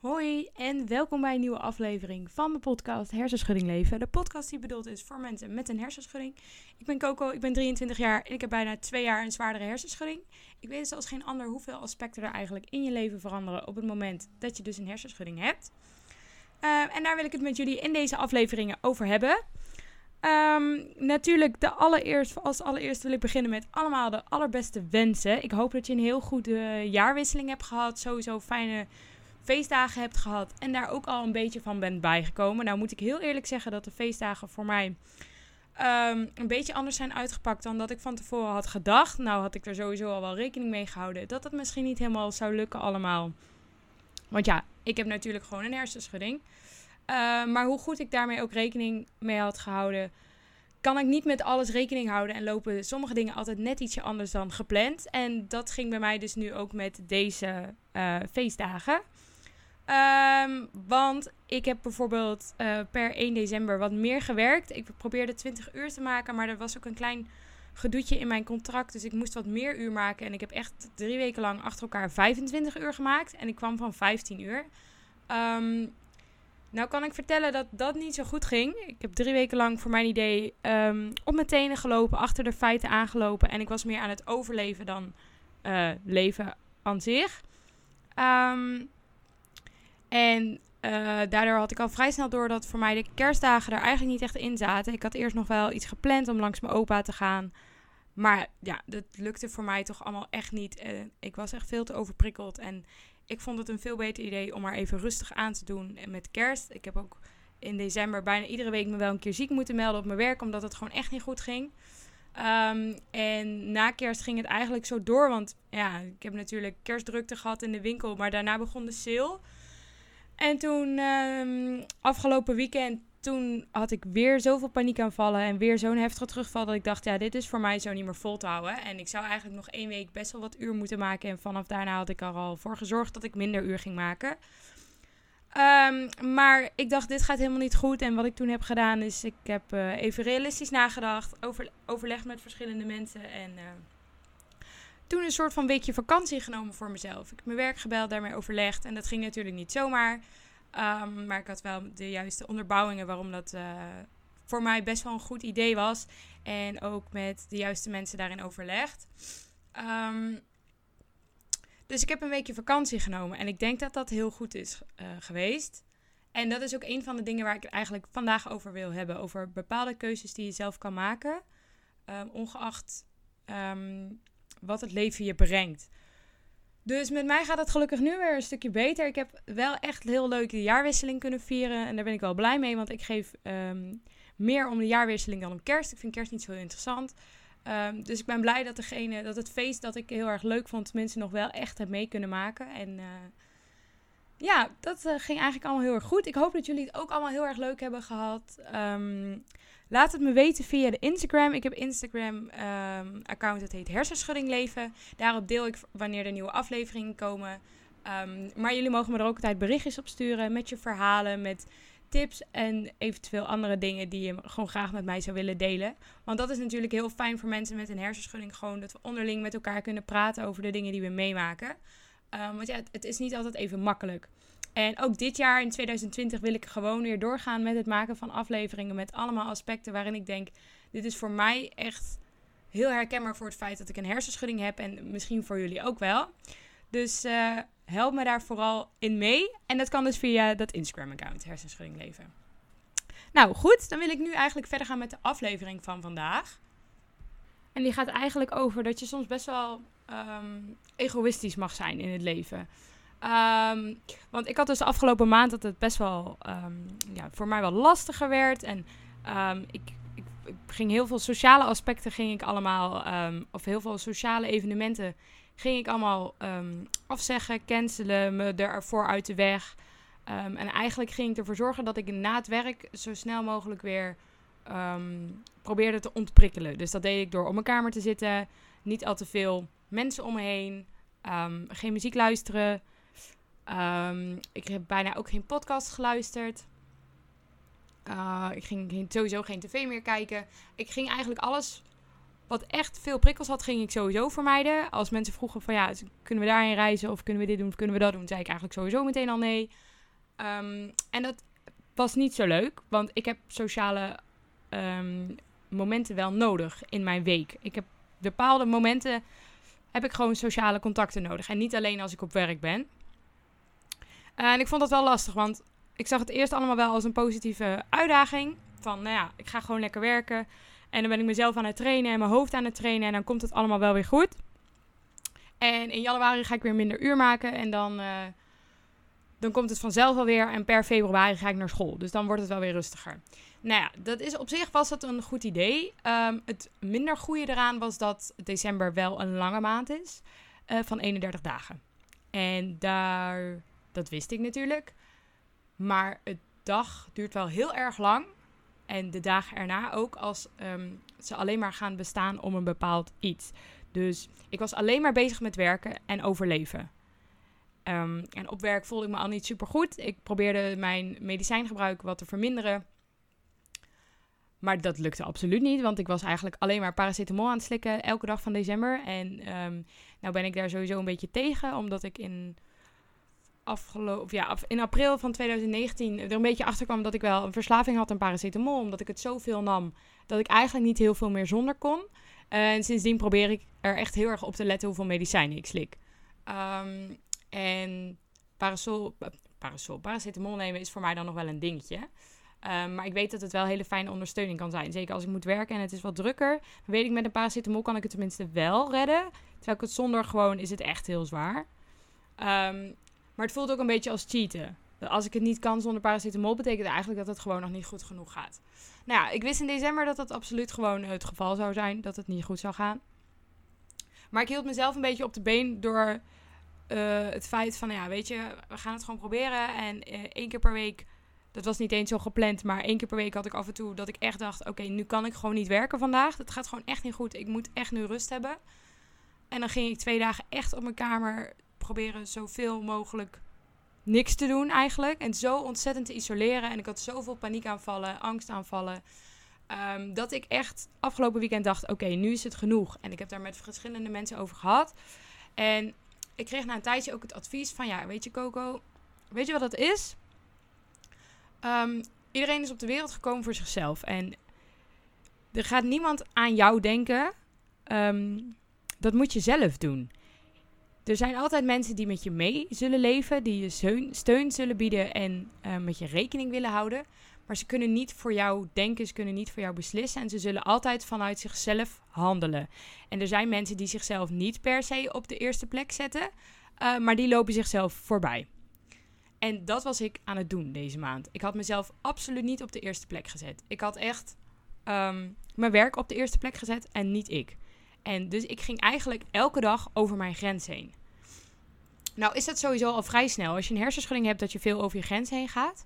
Hoi en welkom bij een nieuwe aflevering van mijn podcast Hersenschudding Leven. De podcast die bedoeld is voor mensen met een hersenschudding. Ik ben Coco, ik ben 23 jaar en ik heb bijna twee jaar een zwaardere hersenschudding. Ik weet zoals geen ander hoeveel aspecten er eigenlijk in je leven veranderen op het moment dat je dus een hersenschudding hebt. Uh, en daar wil ik het met jullie in deze afleveringen over hebben. Um, natuurlijk, de allereerst, als allereerst wil ik beginnen met allemaal de allerbeste wensen. Ik hoop dat je een heel goede jaarwisseling hebt gehad. Sowieso fijne feestdagen hebt gehad en daar ook al een beetje van bent bijgekomen. Nou moet ik heel eerlijk zeggen dat de feestdagen voor mij um, een beetje anders zijn uitgepakt dan dat ik van tevoren had gedacht. Nou had ik er sowieso al wel rekening mee gehouden dat het misschien niet helemaal zou lukken allemaal. Want ja, ik heb natuurlijk gewoon een hersenschudding. Uh, maar hoe goed ik daarmee ook rekening mee had gehouden, kan ik niet met alles rekening houden en lopen sommige dingen altijd net ietsje anders dan gepland. En dat ging bij mij dus nu ook met deze uh, feestdagen. Um, want ik heb bijvoorbeeld uh, per 1 december wat meer gewerkt. Ik probeerde 20 uur te maken, maar er was ook een klein gedoetje in mijn contract. Dus ik moest wat meer uur maken. En ik heb echt drie weken lang achter elkaar 25 uur gemaakt. En ik kwam van 15 uur. Um, nou kan ik vertellen dat dat niet zo goed ging. Ik heb drie weken lang voor mijn idee um, op mijn tenen gelopen, achter de feiten aangelopen. En ik was meer aan het overleven dan uh, leven aan zich. Um, en uh, daardoor had ik al vrij snel door dat voor mij de kerstdagen er eigenlijk niet echt in zaten. Ik had eerst nog wel iets gepland om langs mijn opa te gaan. Maar ja, dat lukte voor mij toch allemaal echt niet. Ik was echt veel te overprikkeld. En ik vond het een veel beter idee om maar even rustig aan te doen met kerst. Ik heb ook in december bijna iedere week me wel een keer ziek moeten melden op mijn werk, omdat het gewoon echt niet goed ging. Um, en na kerst ging het eigenlijk zo door, want ja, ik heb natuurlijk kerstdrukte gehad in de winkel, maar daarna begon de sale. En toen, um, afgelopen weekend, toen had ik weer zoveel paniekaanvallen en weer zo'n heftige terugval dat ik dacht, ja, dit is voor mij zo niet meer vol te houden. En ik zou eigenlijk nog één week best wel wat uur moeten maken. En vanaf daarna had ik er al voor gezorgd dat ik minder uur ging maken. Um, maar ik dacht, dit gaat helemaal niet goed. En wat ik toen heb gedaan, is ik heb uh, even realistisch nagedacht, over, overlegd met verschillende mensen en... Uh, toen een soort van weekje vakantie genomen voor mezelf. Ik heb mijn werk gebeld, daarmee overlegd. En dat ging natuurlijk niet zomaar. Um, maar ik had wel de juiste onderbouwingen waarom dat uh, voor mij best wel een goed idee was. En ook met de juiste mensen daarin overlegd. Um, dus ik heb een weekje vakantie genomen. En ik denk dat dat heel goed is uh, geweest. En dat is ook een van de dingen waar ik het eigenlijk vandaag over wil hebben. Over bepaalde keuzes die je zelf kan maken. Um, ongeacht um, wat het leven je brengt. Dus met mij gaat het gelukkig nu weer een stukje beter. Ik heb wel echt heel leuk de jaarwisseling kunnen vieren. En daar ben ik wel blij mee, want ik geef um, meer om de jaarwisseling dan om kerst. Ik vind kerst niet zo interessant. Um, dus ik ben blij dat, degene, dat het feest dat ik heel erg leuk vond, mensen nog wel echt heb mee kunnen maken. En uh, ja, dat uh, ging eigenlijk allemaal heel erg goed. Ik hoop dat jullie het ook allemaal heel erg leuk hebben gehad. Um, Laat het me weten via de Instagram. Ik heb Instagram-account, um, dat heet Hersenschudding Leven. Daarop deel ik wanneer er nieuwe afleveringen komen. Um, maar jullie mogen me er ook altijd berichtjes op sturen met je verhalen, met tips en eventueel andere dingen die je gewoon graag met mij zou willen delen. Want dat is natuurlijk heel fijn voor mensen met een hersenschudding. Gewoon dat we onderling met elkaar kunnen praten over de dingen die we meemaken. Um, want ja, het is niet altijd even makkelijk. En ook dit jaar in 2020 wil ik gewoon weer doorgaan met het maken van afleveringen met allemaal aspecten waarin ik denk, dit is voor mij echt heel herkenbaar voor het feit dat ik een hersenschudding heb en misschien voor jullie ook wel. Dus uh, help me daar vooral in mee. En dat kan dus via dat Instagram-account, Hersenschudding Leven. Nou goed, dan wil ik nu eigenlijk verder gaan met de aflevering van vandaag. En die gaat eigenlijk over dat je soms best wel um, egoïstisch mag zijn in het leven. Um, want ik had dus de afgelopen maand dat het best wel um, ja, voor mij wel lastiger werd. En ik, ik, ik, ging heel veel sociale aspecten ging ik allemaal, of heel veel sociale evenementen ging ik allemaal afzeggen, cancelen, me ervoor uit de weg. en eigenlijk ging ik ervoor zorgen dat ik na het werk zo snel mogelijk weer probeerde te ontprikkelen. Dus dat deed ik door op mijn kamer te zitten, niet al te veel mensen om me heen, geen muziek luisteren. Um, ik heb bijna ook geen podcast geluisterd. Uh, ik ging sowieso geen tv meer kijken. Ik ging eigenlijk alles wat echt veel prikkels had, ging ik sowieso vermijden. Als mensen vroegen van ja, kunnen we daarheen reizen of kunnen we dit doen of kunnen we dat doen, zei ik eigenlijk sowieso meteen al nee. Ehm, en dat was niet zo leuk, want ik heb sociale ehm, momenten wel nodig in mijn week. Ik heb bepaalde momenten heb ik gewoon sociale contacten nodig en niet alleen als ik op werk ben. En ik vond dat wel lastig, want ik zag het eerst allemaal wel als een positieve uitdaging. Van, nou ja, ik ga gewoon lekker werken. En dan ben ik mezelf aan het trainen en mijn hoofd aan het trainen. En dan komt het allemaal wel weer goed. En in januari ga ik weer minder uur maken. En dan, uh, dan komt het vanzelf alweer. En per februari ga ik naar school. Dus dan wordt het wel weer rustiger. Nou ja, dat is, op zich was dat een goed idee. Um, het minder goede eraan was dat december wel een lange maand is. Uh, van 31 dagen. En daar, dat wist ik natuurlijk. Maar het dag duurt wel heel erg lang. En de dagen erna ook als um, ze alleen maar gaan bestaan om een bepaald iets. Dus ik was alleen maar bezig met werken en overleven. Um, en op werk voelde ik me al niet super goed. Ik probeerde mijn medicijngebruik wat te verminderen. Maar dat lukte absoluut niet, want ik was eigenlijk alleen maar paracetamol aan het slikken elke dag van december. En um, nou ben ik daar sowieso een beetje tegen, omdat ik in afgelopen, ja, in april van 2019 er een beetje achter kwam dat ik wel een verslaving had aan paracetamol. Omdat ik het zoveel nam dat ik eigenlijk niet heel veel meer zonder kon. en sindsdien probeer ik er echt heel erg op te letten hoeveel medicijnen ik slik. Um, en parasol, parasol, paracetamol nemen is voor mij dan nog wel een dingetje. Um, maar ik weet dat het wel hele fijne ondersteuning kan zijn. Zeker als ik moet werken en het is wat drukker. weet ik met een paracetamol kan ik het tenminste wel redden. Terwijl ik het zonder gewoon is het echt heel zwaar. Um, maar het voelt ook een beetje als cheaten. Als ik het niet kan zonder paracetamol, betekent eigenlijk dat het gewoon nog niet goed genoeg gaat. Nou ja, ik wist in december dat dat absoluut gewoon het geval zou zijn. Dat het niet goed zou gaan. Maar ik hield mezelf een beetje op de been door uh, het feit van, ja, weet je, we gaan het gewoon proberen. En uh, één keer per week, dat was niet eens zo gepland, maar één keer per week had ik af en toe dat ik echt dacht, oké, nu kan ik gewoon niet werken vandaag. Het gaat gewoon echt niet goed. Ik moet echt nu rust hebben. En dan ging ik twee dagen echt op mijn kamer proberen zoveel mogelijk niks te doen eigenlijk. En zo ontzettend te isoleren. En ik had zoveel paniekaanvallen, angstaanvallen. Um, dat ik echt afgelopen weekend dacht: oké, nu is het genoeg. En ik heb daar met verschillende mensen over gehad. En ik kreeg na een tijdje ook het advies van: ja, weet je, Coco, weet je wat dat is? Um, iedereen is op de wereld gekomen voor zichzelf. En er gaat niemand aan jou denken. Um, dat moet je zelf doen. Er zijn altijd mensen die met je mee zullen leven, die je steun, zullen bieden en uh, met je rekening willen houden. Maar ze kunnen niet voor jou denken, ze kunnen niet voor jou beslissen. En ze zullen altijd vanuit zichzelf handelen. En er zijn mensen die zichzelf niet per se op de eerste plek zetten, uh, maar die lopen zichzelf voorbij. En dat was ik aan het doen deze maand. Ik had mezelf absoluut niet op de eerste plek gezet. Ik had echt um, mijn werk op de eerste plek gezet en niet ik. En dus ik ging eigenlijk elke dag over mijn grens heen. Nou is dat sowieso al vrij snel. Als je een hersenschudding hebt dat je veel over je grens heen gaat.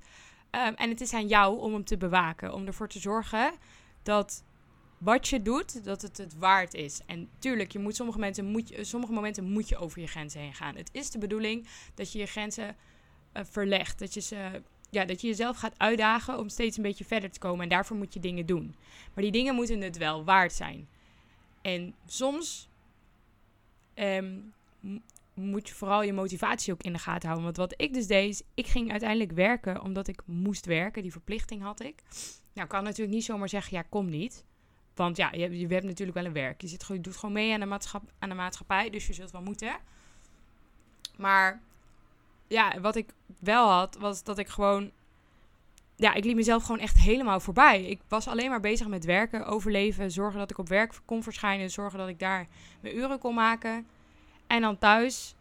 Um, en het is aan jou om hem te bewaken. Om ervoor te zorgen dat wat je doet, dat het het waard is. En tuurlijk, je moet sommige, momenten moet je, sommige momenten moet je over je grenzen heen gaan. Het is de bedoeling dat je je grenzen uh, verlegt. Dat je, ze, ja, dat je jezelf gaat uitdagen om steeds een beetje verder te komen. En daarvoor moet je dingen doen. Maar die dingen moeten het wel waard zijn. En soms um, moet je vooral je motivatie ook in de gaten houden. Want wat ik dus deed, ik ging uiteindelijk werken omdat ik moest werken. Die verplichting had ik. Nou, ik kan natuurlijk niet zomaar zeggen, ja, kom niet. Want ja, je, je hebt natuurlijk wel een werk. Je, zit, je doet gewoon mee aan de, aan de maatschappij, dus je zult wel moeten. Maar ja, wat ik wel had, was dat ik gewoon... Ja, ik liet mezelf gewoon echt helemaal voorbij. Ik was alleen maar bezig met werken, overleven, zorgen dat ik op werk kon verschijnen, zorgen dat ik daar mijn uren kon maken. En dan thuis,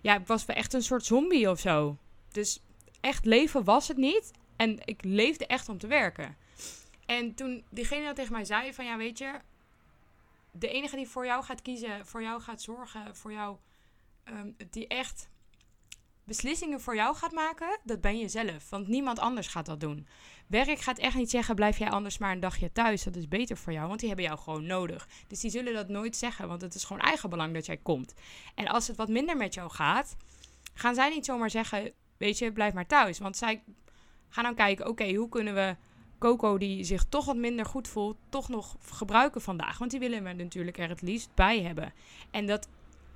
ja, ik was echt een soort zombie of zo. Dus echt leven was het niet. En ik leefde echt om te werken. En toen diegene dat tegen mij zei van ja, weet je, de enige die voor jou gaat kiezen, voor jou gaat zorgen, voor jou, um, die echt beslissingen voor jou gaat maken, dat ben je zelf. Want niemand anders gaat dat doen. Werk gaat echt niet zeggen: blijf jij anders maar een dagje thuis. Dat is beter voor jou, want die hebben jou gewoon nodig. Dus die zullen dat nooit zeggen, want het is gewoon eigen belang dat jij komt. En als het wat minder met jou gaat, gaan zij niet zomaar zeggen: weet je, blijf maar thuis. Want zij gaan dan kijken: oké, hoe kunnen we Coco die zich toch wat minder goed voelt, toch nog gebruiken vandaag. Want die willen me natuurlijk er het liefst bij hebben. En dat,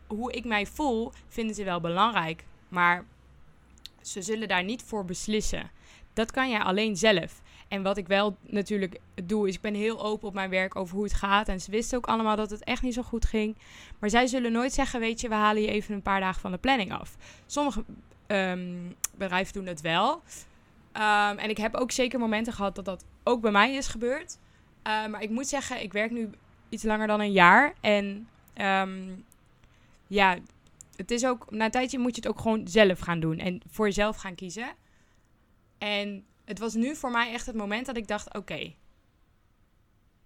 hoe ik mij voel, vinden ze wel belangrijk. Maar ze zullen daar niet voor beslissen. Dat kan jij alleen zelf. En wat ik wel natuurlijk doe, is ik ben heel open op mijn werk over hoe het gaat. En ze wisten ook allemaal dat het echt niet zo goed ging. Maar zij zullen nooit zeggen, weet je, we halen je even een paar dagen van de planning af. Sommige ehm, bedrijven doen het wel. Ehm, en ik heb ook zeker momenten gehad dat dat ook bij mij is gebeurd. Uh, maar ik moet zeggen, ik werk nu iets langer dan een jaar. En ja, het is ook, na een tijdje moet je het ook gewoon zelf gaan doen. En voor jezelf gaan kiezen. En het was nu voor mij echt het moment dat ik dacht: oké,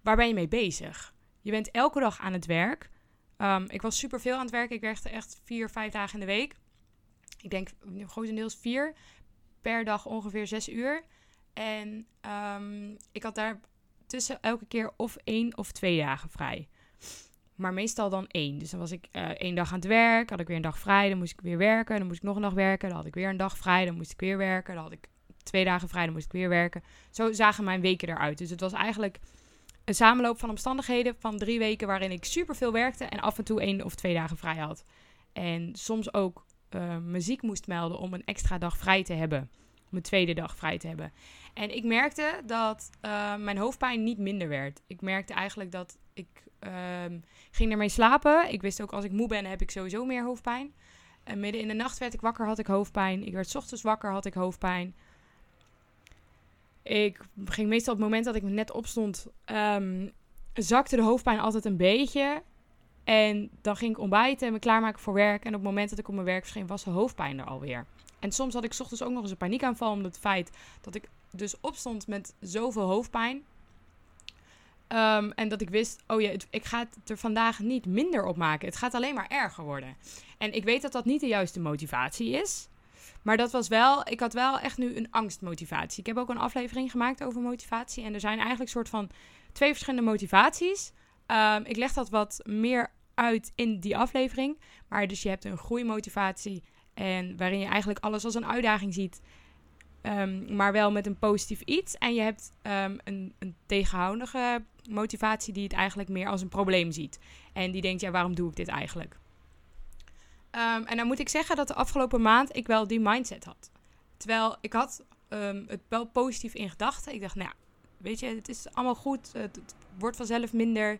waar ben je mee bezig? Je bent elke dag aan het werk. Um, ik was super veel aan het werken. Ik werkte echt vier, vijf dagen in de week. Ik denk grotendeels vier per dag ongeveer zes uur. En um, ik had daar tussen elke keer of één of twee dagen vrij. Maar meestal dan één. Dus dan was ik uh, één dag aan het werk, had ik weer een dag vrij, dan moest ik weer werken. Dan moest ik nog een dag werken, dan had ik weer een dag vrij, dan moest ik weer werken. Dan had ik twee dagen vrij, dan moest ik weer werken. Zo zagen mijn weken eruit. Dus het was eigenlijk een samenloop van omstandigheden van drie weken waarin ik super veel werkte en af en toe één of twee dagen vrij had. En soms ook uh, muziek moest melden om een extra dag vrij te hebben. Om een tweede dag vrij te hebben. En ik merkte dat uh, mijn hoofdpijn niet minder werd. Ik merkte eigenlijk dat ik um, ging ermee slapen. Ik wist ook als ik moe ben, heb ik sowieso meer hoofdpijn. En midden in de nacht werd ik wakker, had ik hoofdpijn. Ik werd ochtends wakker, had ik hoofdpijn. Ik ging meestal op het moment dat ik net opstond, um, zakte de hoofdpijn altijd een beetje. En dan ging ik ontbijten en me klaarmaken voor werk. En op het moment dat ik op mijn werk verscheen, was de hoofdpijn er alweer. En soms had ik ochtends ook nog eens een paniekaanval. Omdat het feit dat ik dus opstond met zoveel hoofdpijn. Um, en dat ik wist, oh ja, ik ga het er vandaag niet minder op maken. Het gaat alleen maar erger worden. En ik weet dat dat niet de juiste motivatie is. Maar dat was wel, ik had wel echt nu een angstmotivatie. Ik heb ook een aflevering gemaakt over motivatie. En er zijn eigenlijk soort van twee verschillende motivaties. Um, ik leg dat wat meer uit in die aflevering. Maar dus je hebt een groeimotivatie. En waarin je eigenlijk alles als een uitdaging ziet. Um, maar wel met een positief iets. En je hebt een, een tegenhoudende motivatie die het eigenlijk meer als een probleem ziet. En die denkt, ja, waarom doe ik dit eigenlijk? Um, en dan moet ik zeggen dat de afgelopen maand ik wel die mindset had. Terwijl ik had het wel positief in gedachten. Ik dacht, nou ja, weet je, het is allemaal goed. Het, wordt vanzelf minder.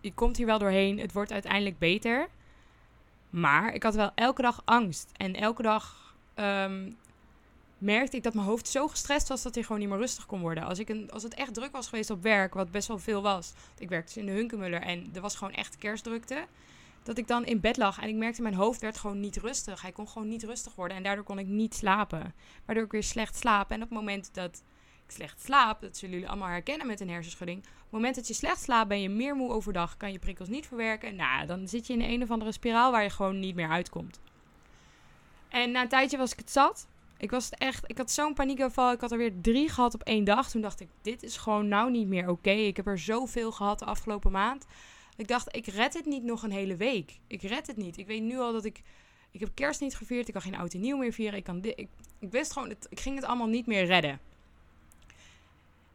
je komt hier wel doorheen. Het wordt uiteindelijk beter. Maar ik had wel elke dag angst. En elke dag merkte ik dat mijn hoofd zo gestrest was dat hij gewoon niet meer rustig kon worden. Als, ik een, als het echt druk was geweest op werk, wat best wel veel was. Ik werkte dus in de Hunkemuller en er was gewoon echt kerstdrukte. Dat ik dan in bed lag en ik merkte mijn hoofd werd gewoon niet rustig. Hij kon gewoon niet rustig worden en daardoor kon ik niet slapen. Waardoor ik weer slecht slaap. En op het moment dat ik slecht slaap, dat zullen jullie allemaal herkennen met een hersenschudding. Op het moment dat je slecht slaapt, ben je meer moe overdag, kan je prikkels niet verwerken. Nou, dan zit je in een of andere spiraal waar je gewoon niet meer uitkomt. En na een tijdje was ik het zat. Ik was echt, ik had zo'n paniekaanval. Ik had er weer drie gehad op één dag. Toen dacht ik, dit is gewoon nou niet meer oké. Ik heb er zoveel gehad de afgelopen maand. Ik dacht, ik red het niet nog een hele week. Ik red het niet. Ik weet nu al dat ik, ik heb kerst niet gevierd. Ik kan geen oud en nieuw meer vieren. Ik, kan dit, ik, ik wist gewoon, het, ik ging het allemaal niet meer redden.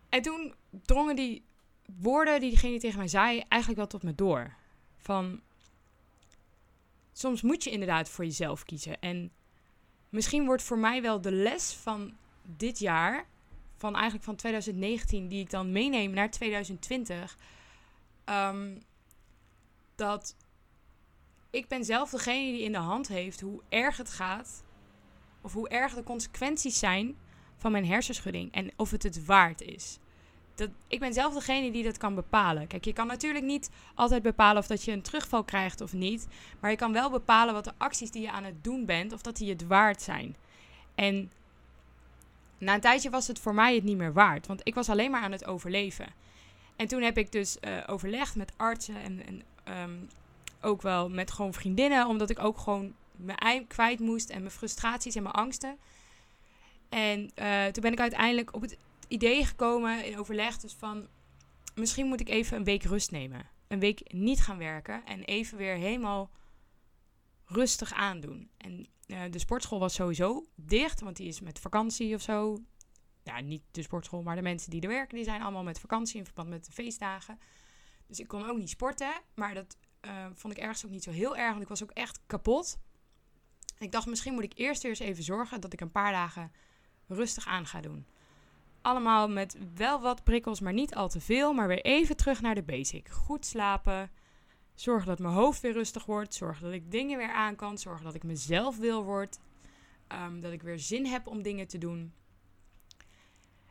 En toen drongen die woorden die diegene tegen mij zei eigenlijk wel tot me door. Van, soms moet je inderdaad voor jezelf kiezen. En misschien wordt voor mij wel de les van dit jaar, van eigenlijk van 2019, die ik dan meeneem naar 2020, um, ehm, dat ik ben zelf degene die in de hand heeft hoe erg het gaat, of hoe erg de consequenties zijn van mijn hersenschudding en of het het waard is dat, ik ben zelf degene die dat kan bepalen. Kijk, je kan natuurlijk niet altijd bepalen of dat je een terugval krijgt of niet. Maar je kan wel bepalen wat de acties die je aan het doen bent, of dat die het waard zijn. En na een tijdje was het voor mij het niet meer waard. Want ik was alleen maar aan het overleven. En toen heb ik dus uh, overlegd met artsen en, um, ook wel met gewoon vriendinnen. Omdat ik ook gewoon mijn ei kwijt moest en mijn frustraties en mijn angsten. En uh, toen ben ik uiteindelijk op het idee gekomen in overleg dus van misschien moet ik even een week rust nemen. Een week niet gaan werken en even weer helemaal rustig aandoen. En uh, de sportschool was sowieso dicht, want die is met vakantie of zo. ja, niet de sportschool, maar de mensen die er werken, die zijn allemaal met vakantie in verband met de feestdagen. Dus ik kon ook niet sporten. Maar dat uh, vond ik ergens ook niet zo heel erg, want ik was ook echt kapot. ik dacht, misschien moet ik eerst weer eens even zorgen dat ik een paar dagen rustig aan ga doen. Allemaal met wel wat prikkels, maar niet al te veel. Maar weer even terug naar de basic. Goed slapen. Zorgen dat mijn hoofd weer rustig wordt. Zorgen dat ik dingen weer aan kan. Zorgen dat ik mezelf wil word. Um, dat ik weer zin heb om dingen te doen.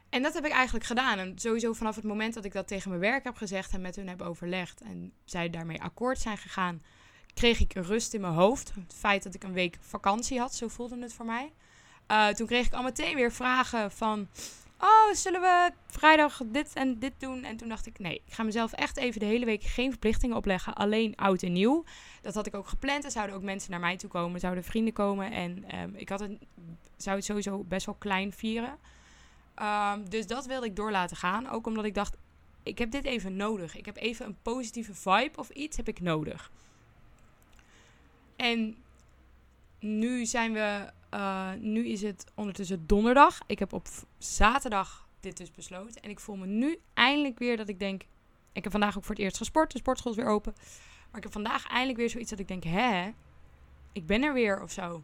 En dat heb ik eigenlijk gedaan. En sowieso vanaf het moment dat ik dat tegen mijn werk heb gezegd en met hun heb overlegd en zij daarmee akkoord zijn gegaan, kreeg ik rust in mijn hoofd. Het feit dat ik een week vakantie had, zo voelde het voor mij. Uh, toen kreeg ik al meteen weer vragen van, oh, zullen we vrijdag dit en dit doen? En toen dacht ik, nee, ik ga mezelf echt even de hele week geen verplichtingen opleggen, alleen oud en nieuw. Dat had ik ook gepland. Er zouden ook mensen naar mij toe komen, zouden vrienden komen. En um, ik had het, zou het sowieso best wel klein vieren. Um, dus dat wilde ik door laten gaan. Ook omdat ik dacht, ik heb dit even nodig. Ik heb even een positieve vibe of iets heb ik nodig. En nu zijn we, uh, nu is het ondertussen donderdag. Ik heb op zaterdag dit dus besloten. En ik voel me nu eindelijk weer dat ik denk, ik heb vandaag ook voor het eerst gesport. De sportschool is weer open. Maar ik heb vandaag eindelijk weer zoiets dat ik denk, hè, ik ben er weer of zo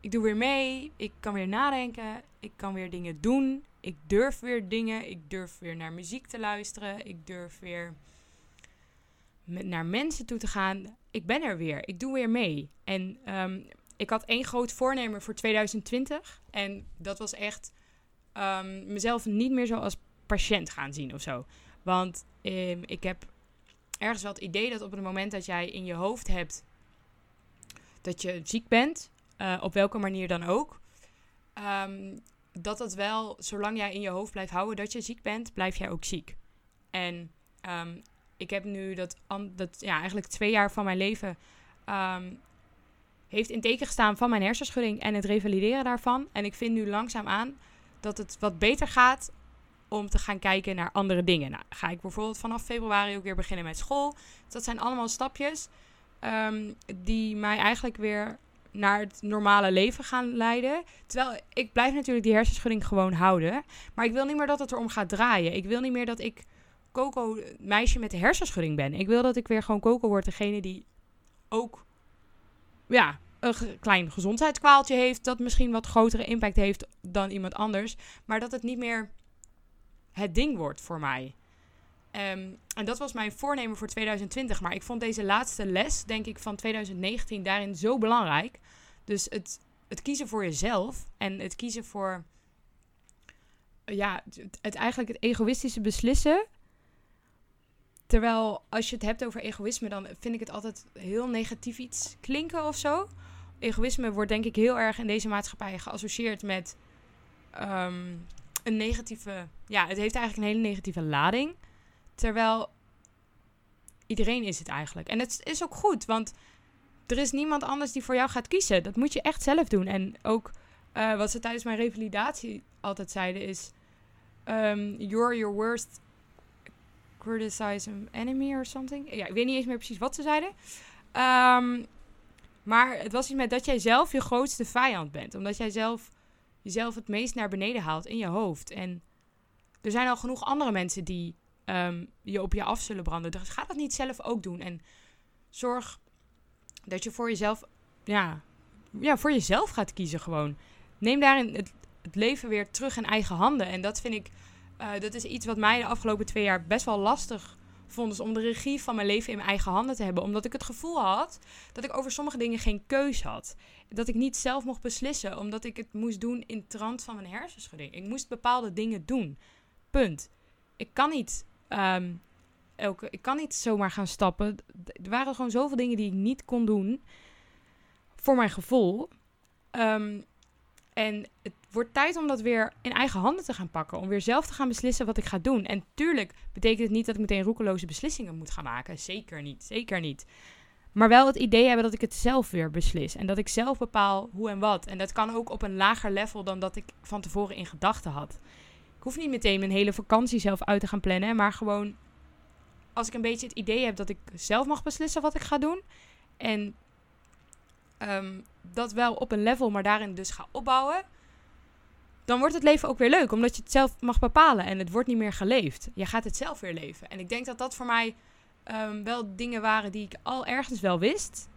ik doe weer mee. Ik kan weer nadenken. Ik kan weer dingen doen. Ik durf weer dingen. Ik durf weer naar muziek te luisteren. Ik durf weer met, naar mensen toe te gaan. Ik ben er weer. Ik doe weer mee. En um, ik had één groot voornemen voor 2020. En dat was echt um, mezelf niet meer zo als patiënt gaan zien of zo. Want um, ik heb ergens wel het idee dat op het moment dat jij in je hoofd hebt dat je ziek bent, uh, op welke manier dan ook. Um, dat het wel, zolang jij in je hoofd blijft houden dat je ziek bent, blijf jij ook ziek. En ik heb nu dat, dat ja, eigenlijk twee jaar van mijn leven heeft in teken gestaan van mijn hersenschudding en het revalideren daarvan. En ik vind nu langzaam aan dat het wat beter gaat om te gaan kijken naar andere dingen. Nou, ga ik bijvoorbeeld vanaf februari ook weer beginnen met school. Dus dat zijn allemaal stapjes um, die mij eigenlijk weer naar het normale leven gaan leiden. Terwijl ik blijf natuurlijk die hersenschudding gewoon houden. Maar ik wil niet meer dat het erom gaat draaien. Ik wil niet meer dat ik Coco, meisje met de hersenschudding ben. Ik wil dat ik weer gewoon Coco word, degene die ook ja, een klein gezondheidskwaaltje heeft. Dat misschien wat grotere impact heeft dan iemand anders. Maar dat het niet meer het ding wordt voor mij. Um, en dat was mijn voornemen voor 2020. Maar ik vond deze laatste les, denk ik, van 2019 daarin zo belangrijk. Dus het, het kiezen voor jezelf en het kiezen voor. Ja, het, het eigenlijk het egoïstische beslissen. Terwijl als je het hebt over egoïsme, dan vind ik het altijd heel negatief iets klinken of zo. Egoïsme wordt denk ik heel erg in deze maatschappij geassocieerd met um, een negatieve. Ja, het heeft eigenlijk een hele negatieve lading. Terwijl iedereen is het eigenlijk. En het is ook goed, want er is niemand anders die voor jou gaat kiezen. Dat moet je echt zelf doen. En ook uh, wat ze tijdens mijn revalidatie altijd zeiden is... Um, you're your worst criticism enemy or something. Ja, ik weet niet eens meer precies wat ze zeiden. Um, maar het was iets met dat jij zelf je grootste vijand bent. Omdat jij zelf jezelf het meest naar beneden haalt in je hoofd. En er zijn al genoeg andere mensen die um, je op je af zullen branden. Dus ga dat niet zelf ook doen. En zorg dat je voor jezelf, ja, ja, voor jezelf gaat kiezen gewoon. Neem daarin het leven weer terug in eigen handen. En dat vind ik, uh, dat is iets wat mij de afgelopen twee jaar best wel lastig vond. Dus om de regie van mijn leven in mijn eigen handen te hebben. Omdat ik het gevoel had dat ik over sommige dingen geen keus had. Dat ik niet zelf mocht beslissen. Omdat ik het moest doen in trant van mijn hersenschudding. Ik moest bepaalde dingen doen. Punt. Ik kan niet Um, elke, ik kan niet zomaar gaan stappen. Er waren gewoon zoveel dingen die ik niet kon doen. Voor mijn gevoel. Um, en het wordt tijd om dat weer in eigen handen te gaan pakken. Om weer zelf te gaan beslissen wat ik ga doen. En tuurlijk betekent het niet dat ik meteen roekeloze beslissingen moet gaan maken. Zeker niet. Zeker niet. Maar wel het idee hebben dat ik het zelf weer beslis. En dat ik zelf bepaal hoe en wat. En dat kan ook op een lager level dan dat ik van tevoren in gedachten had. Ik hoef niet meteen mijn hele vakantie zelf uit te gaan plannen. Maar gewoon als ik een beetje het idee heb dat ik zelf mag beslissen wat ik ga doen. En um, dat wel op een level, maar daarin dus ga opbouwen. Dan wordt het leven ook weer leuk, omdat je het zelf mag bepalen en het wordt niet meer geleefd. Je gaat het zelf weer leven. En ik denk dat dat voor mij ehm, wel dingen waren die ik al ergens wel wist.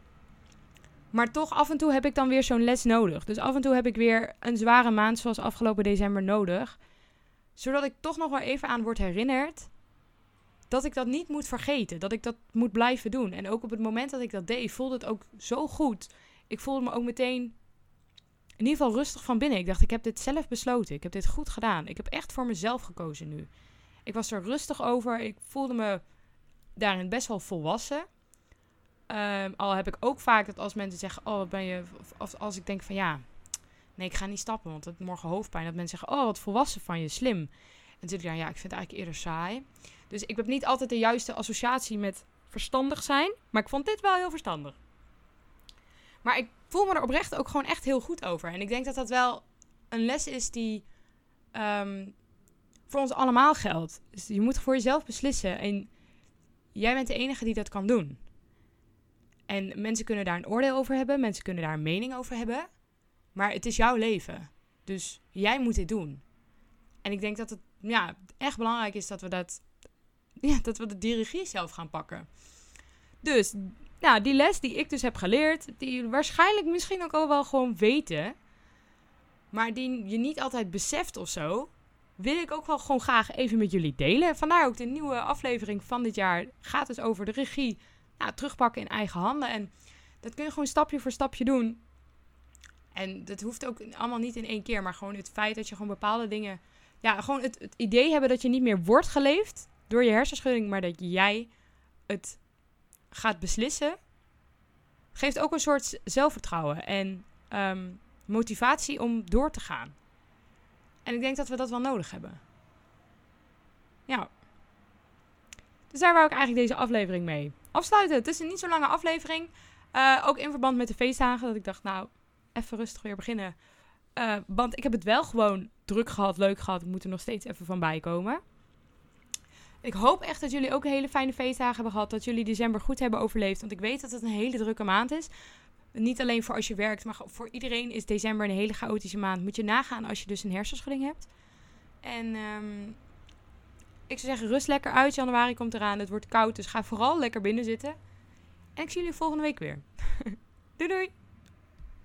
Maar toch af en toe heb ik dan weer zo'n les nodig. Dus af en toe heb ik weer een zware maand zoals afgelopen december nodig. Zodat ik toch nog wel even aan word herinnerd dat ik dat niet moet vergeten. Dat ik dat moet blijven doen. En ook op het moment dat ik dat deed, voelde het ook zo goed. Ik voelde me ook meteen in ieder geval rustig van binnen. Ik dacht, ik heb dit zelf besloten. Ik heb dit goed gedaan. Ik heb echt voor mezelf gekozen nu. Ik was er rustig over. Ik voelde me daarin best wel volwassen. Ehm, al heb ik ook vaak dat als mensen zeggen, oh, wat ben je... Of als ik denk van, ja, nee, ik ga niet stappen, want heb morgen hoofdpijn. Dat mensen zeggen, oh, wat volwassen van je, slim. En zit ik ja, ik vind het eigenlijk eerder saai. Dus ik heb niet altijd de juiste associatie met verstandig zijn. Maar ik vond dit wel heel verstandig. Maar ik voel me er oprecht ook gewoon echt heel goed over. En ik denk dat dat wel een les is die ehm, voor ons allemaal geldt. Dus je moet voor jezelf beslissen. En jij bent de enige die dat kan doen. En mensen kunnen daar een oordeel over hebben. Mensen kunnen daar een mening over hebben. Maar het is jouw leven. Dus jij moet dit doen. En ik denk dat het ja, echt belangrijk is dat we dat ja, dat we de regie zelf gaan pakken. Dus, nou, die les die ik dus heb geleerd, die waarschijnlijk misschien ook al wel gewoon weten, maar die je niet altijd beseft of zo, wil ik ook wel gewoon graag even met jullie delen. Vandaar ook de nieuwe aflevering van dit jaar gaat dus over de regie nou, terugpakken in eigen handen. En dat kun je gewoon stapje voor stapje doen. En dat hoeft ook allemaal niet in één keer, maar gewoon het feit dat je gewoon bepaalde dingen. Ja, gewoon het, het idee hebben dat je niet meer wordt geleefd door je hersenschudding, maar dat jij het gaat beslissen, geeft ook een soort zelfvertrouwen en ehm, motivatie om door te gaan. En ik denk dat we dat wel nodig hebben. Ja. Dus daar wou ik eigenlijk deze aflevering mee afsluiten. Het is een niet zo lange aflevering. Uh, ook in verband met de feestdagen. Dat ik dacht, nou, even rustig weer beginnen. Uh, want ik heb het wel gewoon druk gehad, leuk gehad. Ik moet er nog steeds even van bijkomen. Ik hoop echt dat jullie ook een hele fijne feestdagen hebben gehad. Dat jullie december goed hebben overleefd. Want ik weet dat het een hele drukke maand is. Niet alleen voor als je werkt, maar voor iedereen is december een hele chaotische maand. Moet je nagaan als je dus een hersenschudding hebt. En um, ik zou zeggen, rust lekker uit. Januari komt eraan. Het wordt koud, dus ga vooral lekker binnen zitten. En ik zie jullie volgende week weer. doei doei!